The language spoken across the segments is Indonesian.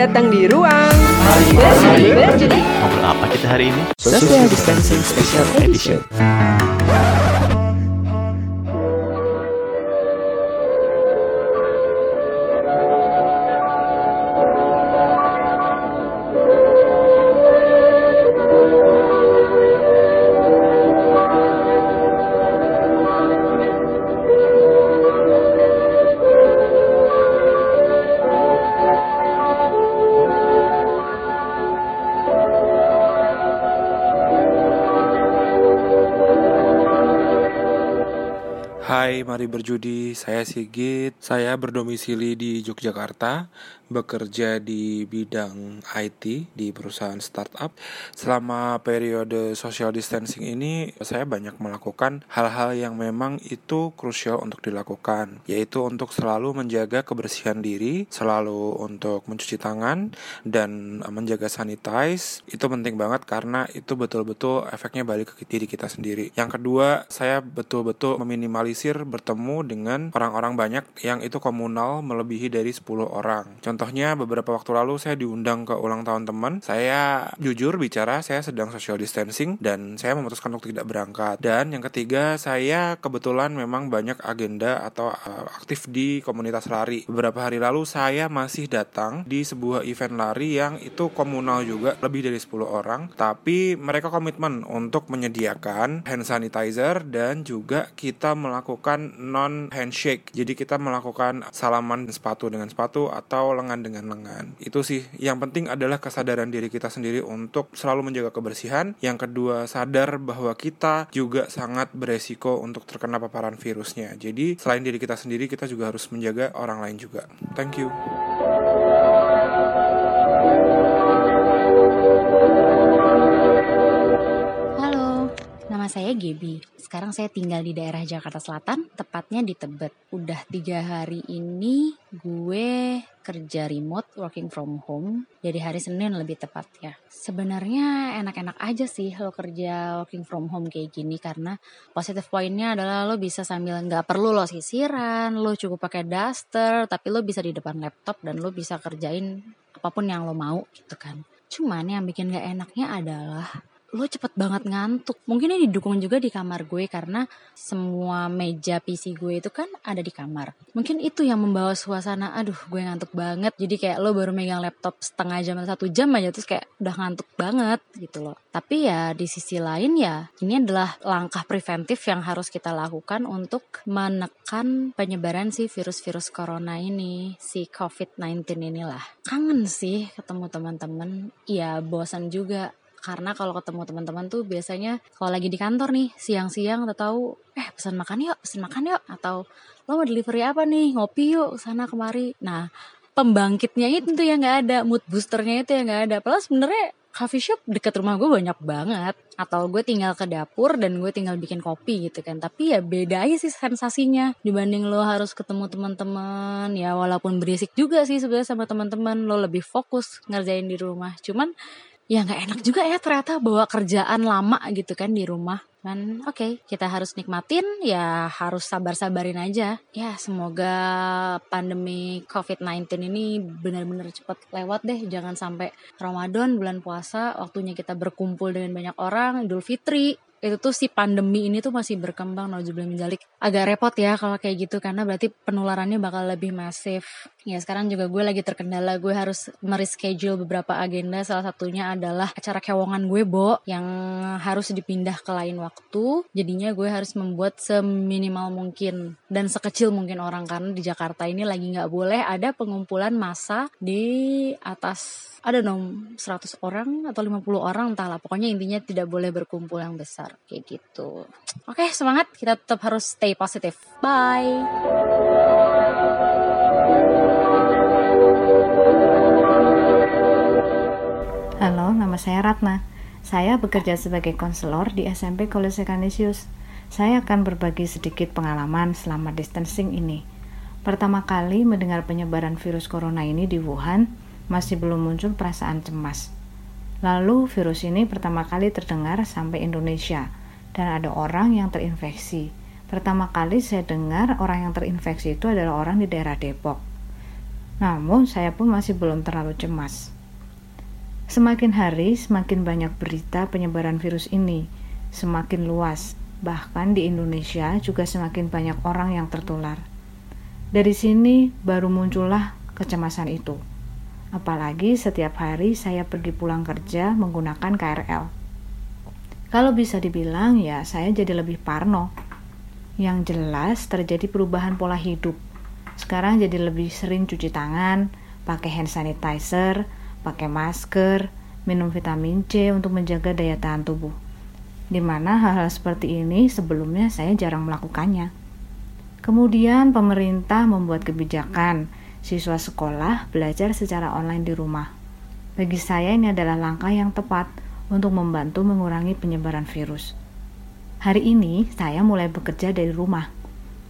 datang di ruang Mari berjudi. Ngobrol apa kita hari ini? Social Distancing Special Edition. Mari berjudi. Saya Sigit. Saya berdomisili di Yogyakarta, bekerja di bidang IT di perusahaan startup. Selama periode social distancing ini, saya banyak melakukan hal-hal yang memang itu krusial untuk dilakukan, yaitu untuk selalu menjaga kebersihan diri, selalu untuk mencuci tangan dan menjaga sanitize. Itu penting banget karena itu betul-betul efeknya balik ke diri kita sendiri. Yang kedua, saya betul-betul meminimalisir bertemu dengan orang-orang banyak yang itu komunal melebihi dari 10 orang. Contohnya beberapa waktu lalu saya diundang ke ulang tahun teman. Saya jujur bicara saya sedang social distancing dan saya memutuskan untuk tidak berangkat. Dan yang ketiga saya kebetulan memang banyak agenda atau uh, aktif di komunitas lari. Beberapa hari lalu saya masih datang di sebuah event lari yang itu komunal juga lebih dari 10 orang, tapi mereka komitmen untuk menyediakan hand sanitizer dan juga kita melakukan non handshake. Jadi kita melakukan salaman sepatu dengan sepatu atau lengan dengan lengan. Itu sih yang penting adalah kesadaran diri kita sendiri untuk selalu menjaga kebersihan. Yang kedua, sadar bahwa kita juga sangat beresiko untuk terkena paparan virusnya. Jadi selain diri kita sendiri, kita juga harus menjaga orang lain juga. Thank you. Saya Gebi. Sekarang saya tinggal di daerah Jakarta Selatan, tepatnya di Tebet. Udah tiga hari ini gue kerja remote, working from home. Jadi hari Senin lebih tepatnya. Sebenarnya enak-enak aja sih lo kerja working from home kayak gini karena positive pointnya adalah lo bisa sambil nggak perlu lo sisiran, lo cukup pakai duster, tapi lo bisa di depan laptop dan lo bisa kerjain apa pun yang lo mau gitu kan. Cuman yang bikin gak enaknya adalah lo cepet banget ngantuk. Mungkin ini didukung juga di kamar gue karena semua meja PC gue itu kan ada di kamar. Mungkin itu yang membawa suasana, aduh gue ngantuk banget. Jadi kayak lo baru megang laptop setengah jam atau satu jam aja terus kayak udah ngantuk banget gitu loh. Tapi ya di sisi lain ya ini adalah langkah preventif yang harus kita lakukan untuk menekan penyebaran si virus-virus corona ini, si COVID-19 inilah. Kangen sih ketemu teman-teman. Iya bosan juga karena kalau ketemu teman-teman tuh biasanya kalau lagi di kantor nih siang-siang atau tahu eh pesan makan yuk pesan makan yuk. Atau lo mau delivery apa nih? Ngopi yuk sana kemari. Nah pembangkitnya itu yang nggak ada mood boosternya itu yang nggak ada. Padahal sebenarnya coffee shop dekat rumah gue banyak banget. Atau gue tinggal ke dapur dan gue tinggal bikin kopi gitu kan. Tapi ya beda aja sih sensasinya dibanding lo harus ketemu teman-teman. Ya walaupun berisik juga sih sebenarnya sama teman-teman lo lebih fokus ngerjain di rumah. Cuman ya nggak enak juga ya ternyata bawa kerjaan lama gitu kan di rumah. Kan oke okay, kita harus nikmatin ya harus sabar-sabarin aja. Ya semoga pandemi COVID-19 ini benar-benar cepat lewat deh. Jangan sampai Ramadan bulan puasa waktunya kita berkumpul dengan banyak orang Idul Fitri. Itu tuh si pandemi ini tuh masih berkembang nauzubillah menjalik agak repot ya kalau kayak gitu karena berarti penularannya bakal lebih masif ya sekarang juga gue lagi terkendala. Gue harus mereschedule beberapa agenda. Salah satunya adalah acara kewongan gue bo yang harus dipindah ke lain waktu. Jadinya gue harus membuat seminimal mungkin dan sekecil mungkin orang. Karena di Jakarta ini lagi nggak boleh ada pengumpulan massa di atas ada dong 100 orang atau 50 orang entahlah. Pokoknya intinya tidak boleh berkumpul yang besar. Kayak gitu. Oke semangat. Kita tetap harus stay positif. Bye Halo, nama saya Ratna. Saya bekerja sebagai konselor di SMP Kolese Kanisius. Saya akan berbagi sedikit pengalaman selama distancing ini. Pertama kali mendengar penyebaran virus corona ini di Wuhan, masih belum muncul perasaan cemas. Lalu virus ini pertama kali terdengar sampai Indonesia dan ada orang yang terinfeksi. Pertama kali saya dengar orang yang terinfeksi itu adalah orang di daerah Depok. Namun, saya pun masih belum terlalu cemas. Semakin hari, semakin banyak berita penyebaran virus ini, semakin luas. Bahkan di Indonesia juga semakin banyak orang yang tertular. Dari sini baru muncullah kecemasan itu. Apalagi setiap hari saya pergi pulang kerja menggunakan KRL. Kalau bisa dibilang ya saya jadi lebih parno. Yang jelas terjadi perubahan pola hidup. Sekarang jadi lebih sering cuci tangan, pakai hand sanitizer, pakai masker, minum vitamin C untuk menjaga daya tahan tubuh. Di mana hal-hal seperti ini sebelumnya saya jarang melakukannya. Kemudian pemerintah membuat kebijakan siswa sekolah belajar secara online di rumah. Bagi saya ini adalah langkah yang tepat untuk membantu mengurangi penyebaran virus. Hari ini saya mulai bekerja dari rumah.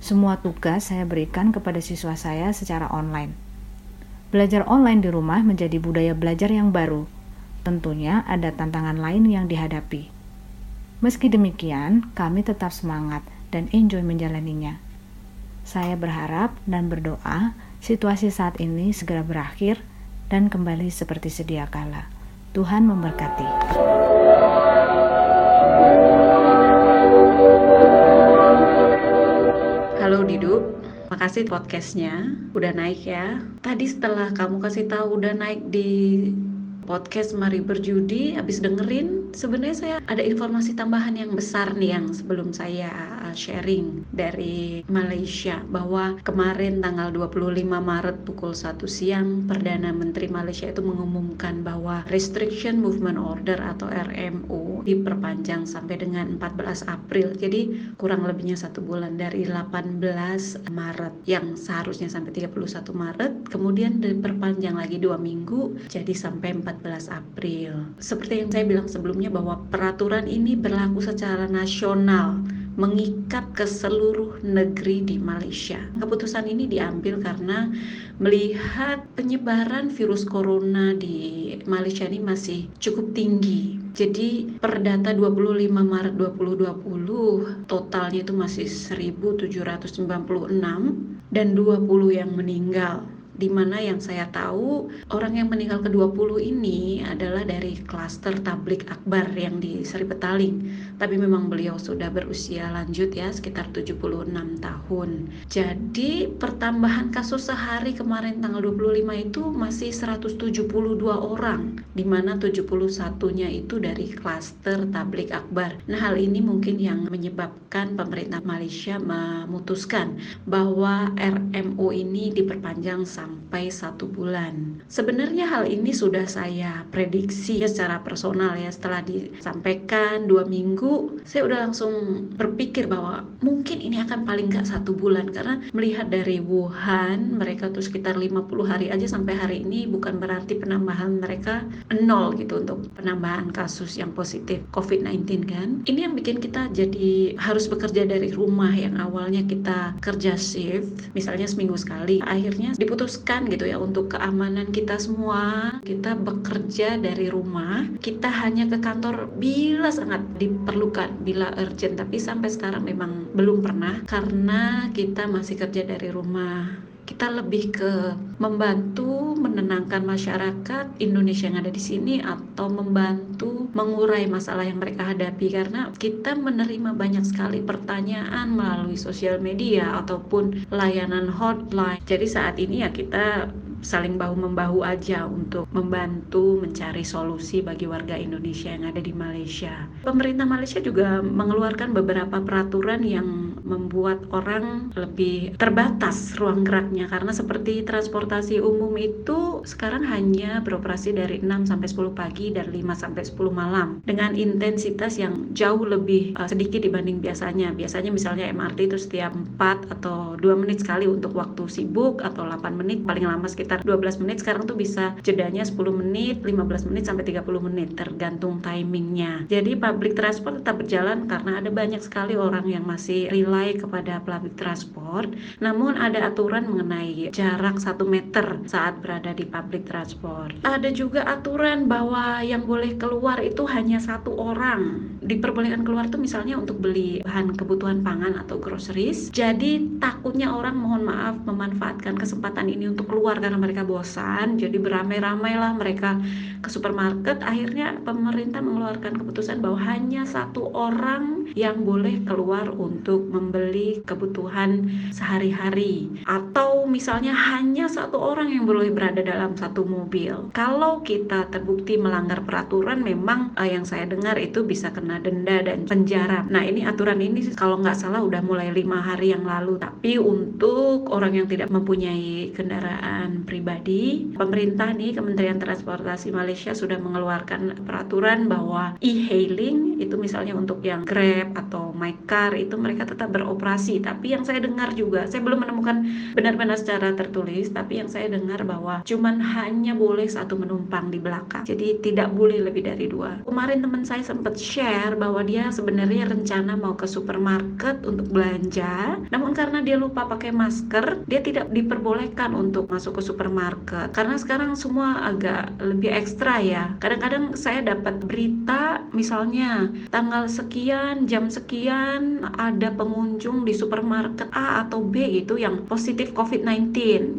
Semua tugas saya berikan kepada siswa saya secara online. Belajar online di rumah menjadi budaya belajar yang baru. Tentunya ada tantangan lain yang dihadapi. Meski demikian, kami tetap semangat dan enjoy menjalaninya. Saya berharap dan berdoa situasi saat ini segera berakhir dan kembali seperti sedia kala. Tuhan memberkati. Makasih podcastnya udah naik ya. Tadi setelah kamu kasih tahu udah naik di podcast Mari Berjudi, habis dengerin, sebenarnya saya ada informasi tambahan yang besar nih yang sebelum saya uh, sharing dari Malaysia bahwa kemarin tanggal 25 Maret pukul 1 siang Perdana Menteri Malaysia itu mengumumkan bahwa Restriction Movement Order atau RMO diperpanjang sampai dengan 14 April. Jadi kurang lebihnya satu bulan dari 18 Maret yang seharusnya sampai 31 Maret, kemudian diperpanjang lagi dua minggu jadi sampai 14 April. Seperti yang saya bilang sebelumnya bahwa peraturan ini berlaku secara nasional mengikat ke seluruh negeri di Malaysia. Keputusan ini diambil karena melihat penyebaran virus corona di Malaysia ini masih cukup tinggi. Jadi per data 25 Maret 2020 totalnya itu masih 1796 dan 20 yang meninggal di mana yang saya tahu orang yang meninggal ke-20 ini adalah dari klaster tablik akbar yang di Seri Petaling. Tapi memang beliau sudah berusia lanjut ya, sekitar 76 tahun. Jadi pertambahan kasus sehari kemarin tanggal 25 itu masih 172 orang, di mana 71-nya itu dari klaster tablik akbar. Nah hal ini mungkin yang menyebabkan pemerintah Malaysia memutuskan bahwa RMO ini diperpanjang sampai satu bulan. Sebenarnya hal ini sudah saya prediksi secara personal ya setelah disampaikan dua minggu saya udah langsung berpikir bahwa mungkin ini akan paling nggak satu bulan. Karena melihat dari Wuhan mereka tuh sekitar 50 hari aja sampai hari ini bukan berarti penambahan mereka nol gitu untuk penambahan kasus yang positif COVID-19 kan. Ini yang bikin kita jadi harus bekerja dari rumah yang awalnya kita kerja shift misalnya seminggu sekali akhirnya diputuskan gitu ya untuk keamanan kita semua. Kita bekerja dari rumah kita hanya ke kantor bila sangat diperlukan diperlukan bila urgent. Tapi sampai sekarang memang belum pernah karena kita masih kerja dari rumah. Kita lebih ke membantu menenangkan masyarakat Indonesia yang ada di sini atau membantu mengurai masalah yang mereka hadapi. Karena kita menerima banyak sekali pertanyaan melalui sosial media ataupun layanan hotline. Jadi saat ini ya kita saling bahu membahu aja untuk membantu mencari solusi bagi warga Indonesia yang ada di Malaysia. Pemerintah Malaysia juga mengeluarkan beberapa peraturan yang membuat orang lebih terbatas ruang geraknya. Karena seperti transportasi umum itu sekarang hanya beroperasi dari 6 sampai 10 pagi dan 5 sampai 10 malam dengan intensitas yang jauh lebih uh, sedikit dibanding biasanya. Biasanya misalnya MRT itu setiap 4 atau 2 menit sekali untuk waktu sibuk atau 8 menit paling lama sekitar sekitar 12 menit. Sekarang tuh bisa jedanya 10 menit 15 menit sampai 30 menit tergantung timingnya. Jadi public transport tetap berjalan karena ada banyak sekali orang yang masih rely kepada public transport namun ada aturan mengenai jarak 1 meter saat berada di public transport. Ada juga aturan bahwa yang boleh keluar itu hanya satu orang diperbolehkan keluar tuh misalnya untuk beli bahan kebutuhan pangan atau groceries. Jadi takutnya orang mohon maaf memanfaatkan kesempatan ini untuk keluar karena mereka bosan. Jadi beramai-ramai lah mereka ke supermarket. Akhirnya pemerintah mengeluarkan keputusan bahwa hanya satu orang yang boleh keluar untuk membeli kebutuhan sehari-hari atau misalnya hanya satu orang yang boleh berada dalam satu mobil. Kalau kita terbukti melanggar peraturan memang uh, yang saya dengar itu bisa kena denda dan penjara. Nah ini aturan ini kalau nggak salah udah mulai lima hari yang lalu. Tapi untuk orang yang tidak mempunyai kendaraan pribadi, pemerintah nih Kementerian Transportasi Malaysia sudah mengeluarkan peraturan bahwa e-hailing itu misalnya untuk yang Grab atau MyCar itu mereka tetap beroperasi. Tapi yang saya dengar juga, saya belum menemukan benar-benar secara tertulis, tapi yang saya dengar bahwa cuman hanya boleh satu menumpang di belakang. Jadi tidak boleh lebih dari dua. Kemarin teman saya sempat share bahwa dia sebenarnya rencana mau ke supermarket untuk belanja, namun karena dia lupa pakai masker, dia tidak diperbolehkan untuk masuk ke supermarket. Karena sekarang semua agak lebih ekstra ya. Kadang-kadang saya dapat berita misalnya tanggal sekian, jam sekian ada pengunjung di supermarket A atau B itu yang positif COVID-19.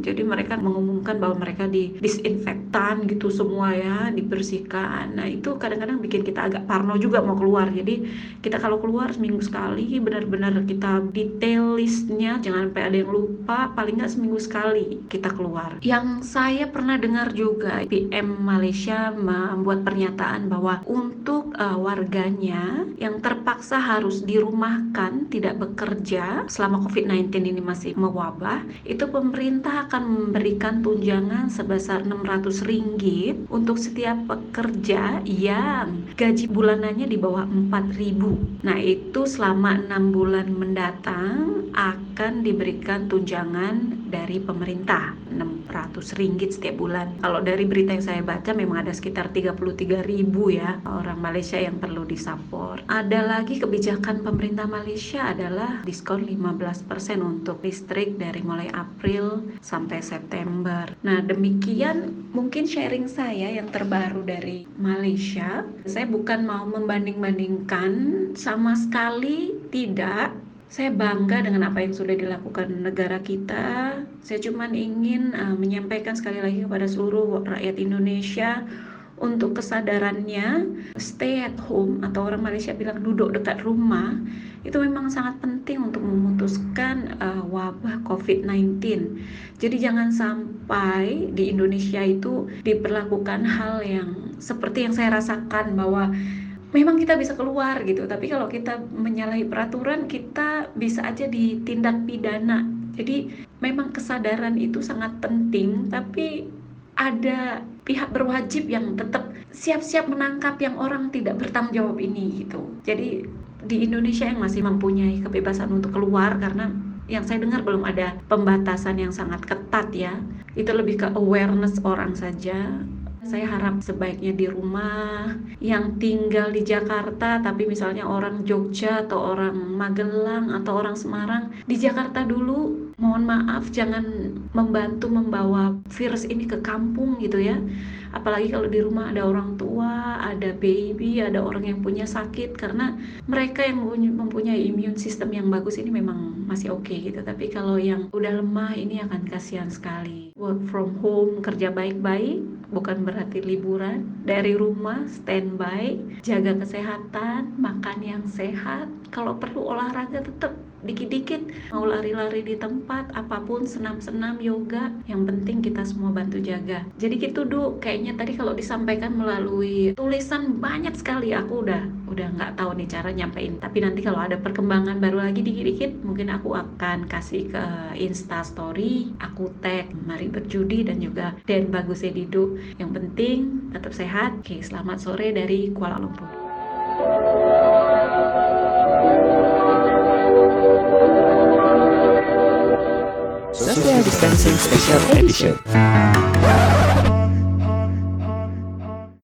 Jadi mereka mengumumkan bahwa mereka di disinfektan gitu semua ya, dibersihkan. Nah, itu kadang-kadang bikin kita agak parno juga mau keluar. Jadi kita kalau keluar seminggu sekali benar-benar kita detail listnya, jangan sampai ada yang lupa, paling nggak seminggu sekali kita keluar. Yang saya pernah dengar juga PM Malaysia membuat pernyataan bahwa untuk uh, warganya yang terpaksa harus dirumahkan, tidak bekerja selama COVID-19 ini masih mewabah, itu pemerintah akan memberikan tunjangan sebesar 600 ringgit untuk setiap pekerja yang gaji bulanannya di bawah 4000 nah itu selama enam bulan mendatang akan diberikan tunjangan dari pemerintah 600 ringgit setiap bulan. Kalau dari berita yang saya baca memang ada sekitar 33 ribu ya orang Malaysia yang perlu disupport ada lagi kebijakan pemerintah Malaysia adalah diskon 15% untuk listrik dari mulai April sampai September. Nah demikian mungkin sharing saya yang terbaru dari Malaysia. Saya bukan mau membanding-bandingkan sama sekali tidak saya bangga dengan apa yang sudah dilakukan negara kita. Saya cuma ingin uh, menyampaikan sekali lagi kepada seluruh rakyat Indonesia untuk kesadarannya stay at home atau orang Malaysia bilang duduk dekat rumah itu memang sangat penting untuk memutuskan uh, wabah COVID-19. Jadi jangan sampai di Indonesia itu diperlakukan hal yang seperti yang saya rasakan bahwa memang kita bisa keluar gitu. Tapi kalau kita menyalahi peraturan kita bisa aja ditindak pidana. Jadi memang kesadaran itu sangat penting tapi ada pihak berwajib yang tetap siap-siap menangkap yang orang tidak bertanggung jawab ini gitu. Jadi di Indonesia yang masih mempunyai kebebasan untuk keluar karena yang saya dengar belum ada pembatasan yang sangat ketat ya. Itu lebih ke awareness orang saja saya harap sebaiknya di rumah yang tinggal di Jakarta tapi misalnya orang Jogja atau orang Magelang atau orang Semarang di Jakarta dulu. Mohon maaf jangan membantu membawa virus ini ke kampung gitu ya apalagi kalau di rumah ada orang tua, ada baby, ada orang yang punya sakit karena mereka yang mempunyai imun sistem yang bagus ini memang masih oke okay gitu. Tapi kalau yang udah lemah ini akan kasihan sekali. Work from home, kerja baik-baik, bukan berarti liburan. Dari rumah standby, jaga kesehatan, makan yang sehat. Kalau perlu olahraga tetap dikit-dikit mau lari-lari di tempat apa pun senam-senam yoga yang penting kita semua bantu jaga jadi gitu du kayaknya tadi kalau disampaikan melalui tulisan banyak sekali aku udah udah nggak tahu nih cara nyampein. Tapi nanti kalau ada perkembangan baru lagi dikit-dikit mungkin aku akan kasih ke insta story aku tag mari berjudi dan juga Dan Bagus Edido. Yang penting tetap sehat. Oke selamat sore dari Kuala Lumpur. Social Distancing Special Edition.